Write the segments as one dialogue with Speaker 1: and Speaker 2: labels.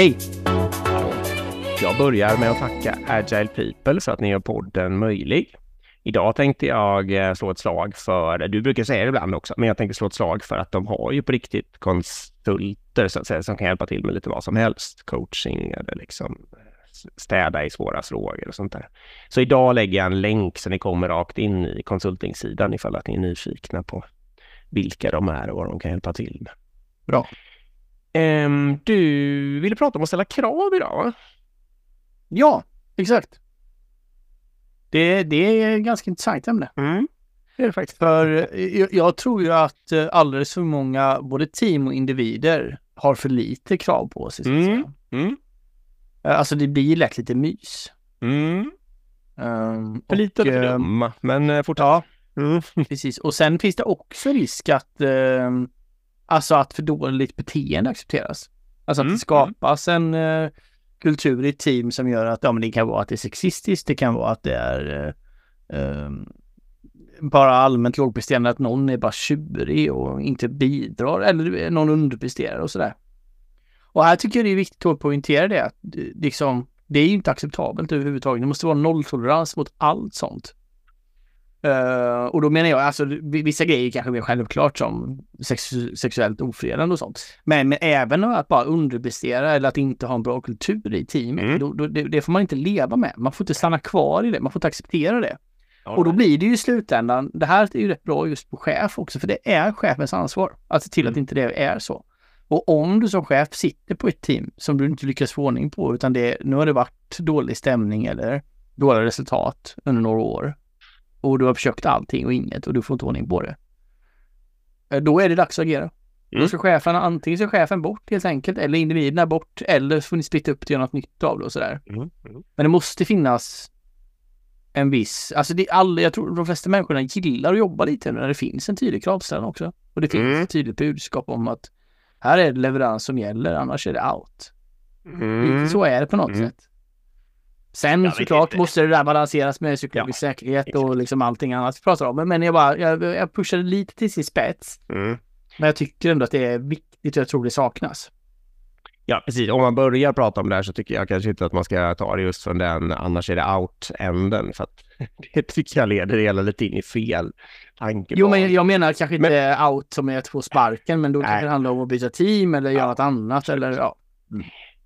Speaker 1: Hej!
Speaker 2: Jag börjar med att tacka Agile People för att ni gör podden möjlig. Idag tänkte jag eh, slå ett slag för, du brukar säga det ibland också, men jag tänkte slå ett slag för att de har ju på riktigt konsulter så att säga, som kan hjälpa till med lite vad som helst. Coaching eller liksom eh, städa i svåra frågor och sånt där. Så idag lägger jag en länk så ni kommer rakt in i konsultingsidan ifall att ni är nyfikna på vilka de är och vad de kan hjälpa till med.
Speaker 1: Bra.
Speaker 2: Um, du ville prata om att ställa krav idag va?
Speaker 1: Ja, exakt. Det, det är ett ganska intressant ämne.
Speaker 2: Mm.
Speaker 1: Det är det faktiskt. För jag, jag tror ju att eh, alldeles för många, både team och individer, har för lite krav på sig.
Speaker 2: Mm. Mm.
Speaker 1: Eh, Alltså det blir lätt lite mys.
Speaker 2: Mm.
Speaker 1: Um,
Speaker 2: För lite
Speaker 1: och,
Speaker 2: dumma, men eh, fortsatt.
Speaker 1: Ja,
Speaker 2: Mm.
Speaker 1: precis. Och sen finns det också risk att, ehm, alltså att för dåligt beteende accepteras. Alltså att
Speaker 2: Mm,
Speaker 1: det skapas en eh, kultur i ett team som gör att, ja men det kan vara att det är sexistiskt, det kan vara att det är eh, ehm, bara allmänt lågpresterande, att någon är bara tjurig och inte bidrar eller någon underpresterar och sådär. Och här tycker jag det är viktigt att poängtera det, att eh, liksom, det är ju inte acceptabelt överhuvudtaget. Det måste vara nolltolerans mot allt sånt. Eh, och då menar jag, alltså vissa grejer är kanske mer självklart som sex, sexuellt ofredande och sånt. Men, men även att bara underprestera eller att inte ha en bra kultur i teamet,
Speaker 2: Mm.
Speaker 1: då, då, det, det får man inte leva med. Man får inte stanna kvar i det, man får inte acceptera det.
Speaker 2: All
Speaker 1: Och då blir det ju i slutändan, det här är ju rätt bra just på chef också, för det är chefens ansvar att se till att
Speaker 2: Mm.
Speaker 1: inte det är så. Och om du som chef sitter på ett team som du inte lyckas få ordning på, utan det, nu har det varit dålig stämning eller dåliga resultat under några år och du har försökt allting och inget och du får inte ordning på det. Eh, Då är det dags att agera. Då
Speaker 2: Mm.
Speaker 1: ska chefen, antingen ska chefen bort helt enkelt, eller individerna bort, eller så får ni splitta upp göra något nytt av det och sådär.
Speaker 2: Mm. Mm.
Speaker 1: Men det måste finnas en viss, alltså det är alla, jag tror de flesta människorna gillar att jobba lite när det finns en tydlig kravställning också. Och det finns
Speaker 2: Mm.
Speaker 1: ett tydligt budskap om att här är det leverans som gäller, annars är det out.
Speaker 2: Mm.
Speaker 1: Lite så är det på något
Speaker 2: Mm.
Speaker 1: sätt. Sen
Speaker 2: men
Speaker 1: såklart måste det där balanseras med psykologisk
Speaker 2: Ja,
Speaker 1: säkerhet och
Speaker 2: exakt.
Speaker 1: liksom allting annat vi pratar om. Men- Men jag bara, jag, jag pushar det lite till sin spets.
Speaker 2: Mm.
Speaker 1: Men jag tycker ändå att det är viktigt och jag tror det saknas.
Speaker 2: Ja, precis. Om man börjar prata om det här så tycker jag kanske inte att man ska ta det just från den, annars är det out-änden. För att det tycker jag leder det hela lite in i fel tanke.
Speaker 1: Jo, men jag menar kanske
Speaker 2: Men-
Speaker 1: inte out som är att få sparken, men då
Speaker 2: Nej.
Speaker 1: det handlar om att byta team eller göra
Speaker 2: Ja,
Speaker 1: något annat eller ja.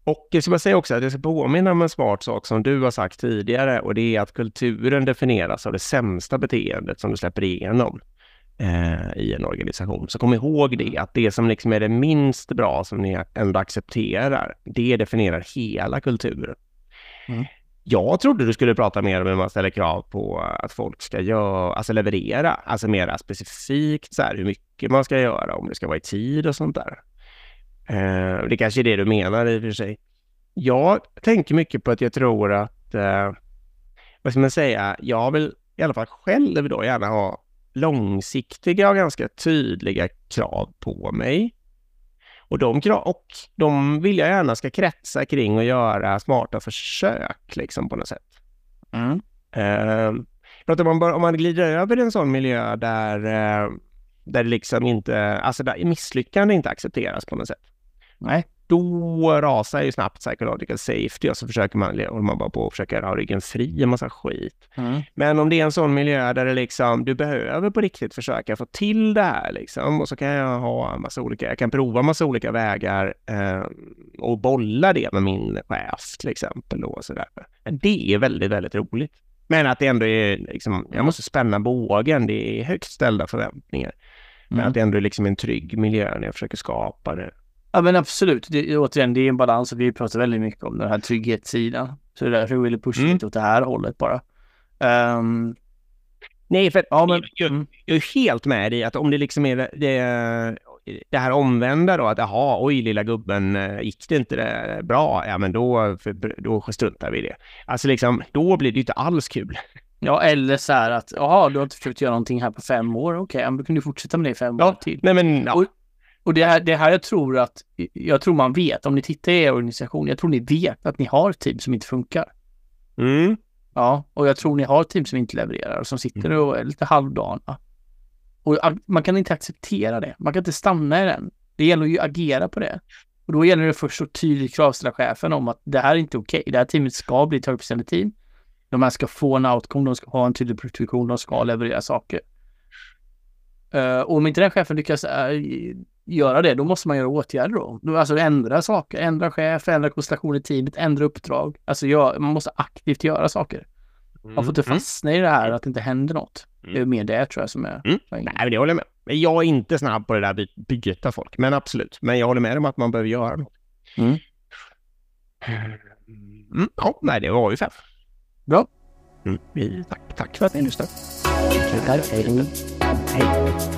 Speaker 2: Och jag ska säga också att jag ska påminna om en smart sak som du har sagt tidigare och det är att kulturen definieras av det sämsta beteendet som du släpper igenom eh, i en organisation. Så kom ihåg det, att det som liksom är det minst bra som ni ändå accepterar, det definierar hela kulturen.
Speaker 1: Mm.
Speaker 2: Jag trodde du skulle prata mer om hur man ställer krav på att folk ska göra, alltså leverera, alltså mera specifikt så här hur mycket man ska göra, om det ska vara i tid och sånt där. Eh, det kanske är det du menar i och för sig. Jag tänker mycket på att jag tror att, eh, vad ska man säga, jag vill i alla fall själv då gärna ha långsiktiga och ganska tydliga krav på mig. Och de, krav, och de vill jag gärna ska kretsa kring och göra smarta försök liksom på något sätt.
Speaker 1: Mm.
Speaker 2: Eh, om man, bara, om man glider över en sån miljö där, eh, där liksom inte, alltså där misslyckande inte accepteras på något sätt
Speaker 1: Nej.
Speaker 2: då rasar ju snabbt psychological safety och så försöker man, håller man bara på och försöker ha ryggen fri en massa skit.
Speaker 1: Mm.
Speaker 2: Men om det är en sån miljö där det liksom, du behöver på riktigt försöka få till det här liksom och så kan jag ha en massa olika, jag kan prova en massa olika vägar eh, och bolla det med min chef till exempel då och sådär. Men det är väldigt, väldigt roligt. Men att det ändå är liksom, jag måste spänna bågen, det är högt ställda förväntningar. Men
Speaker 1: Mm.
Speaker 2: att det ändå är liksom en trygg miljö när jag försöker skapa det.
Speaker 1: Ja men absolut, det, återigen det är en balans och vi pratar väldigt mycket om den här trygghetssidan. Så det är därför jag ville pusha
Speaker 2: Mm.
Speaker 1: lite åt det här hållet bara. Ehm,
Speaker 2: Nej, för
Speaker 1: Ja, men-
Speaker 2: jag,
Speaker 1: mm.
Speaker 2: jag är helt med i att om det liksom är det, det, det här omvända då, att jaha, oj lilla gubben, eh, gick det inte det bra? Ja, men då, för, då struntar vi i det. Alltså liksom, då blir det ju inte alls kul.
Speaker 1: ja eller så här att, jaha du har inte försökt göra någonting här på fem år, okej, ja, men då kan du fortsätta med det i fem
Speaker 2: Ja.
Speaker 1: år till.
Speaker 2: Nej, men ja.
Speaker 1: Och- Och det här, det här jag tror att, jag tror man vet, om ni tittar i er organisation, jag tror ni vet att ni har team som inte funkar.
Speaker 2: Mm.
Speaker 1: Ja, och jag tror ni har team som inte levererar och som sitter
Speaker 2: Mm.
Speaker 1: och är lite halvdana. Och man kan inte acceptera det. Man kan inte stanna i den. Det gäller ju att agera på det. Och då gäller det först att tydligt kravställa chefen om att det här är inte okej. Det här teamet ska bli ett högpresterande team. De här ska få en outcome, de ska ha en tydlig produktion, de ska leverera saker. Uh, och om inte den chefen lyckas uh, göra det, då måste man göra åtgärder då. Alltså ändra saker, ändra chef, ändra konstellation i teamet, ändra uppdrag. Alltså ja, man måste aktivt göra saker. Man får inte
Speaker 2: Mm.
Speaker 1: fastna i det här att det inte händer något. Det är mer det tror jag som är
Speaker 2: Mm. Nej, men det håller jag med. Jag är inte snabb på det där by- byta folk. Men absolut. Men jag håller med om att man behöver göra något.
Speaker 1: Mm.
Speaker 2: Mm, ja, nej, det var ju fem.
Speaker 1: Bra.
Speaker 2: Mm. Tack, tack för att ni lyssnade.
Speaker 1: Hej.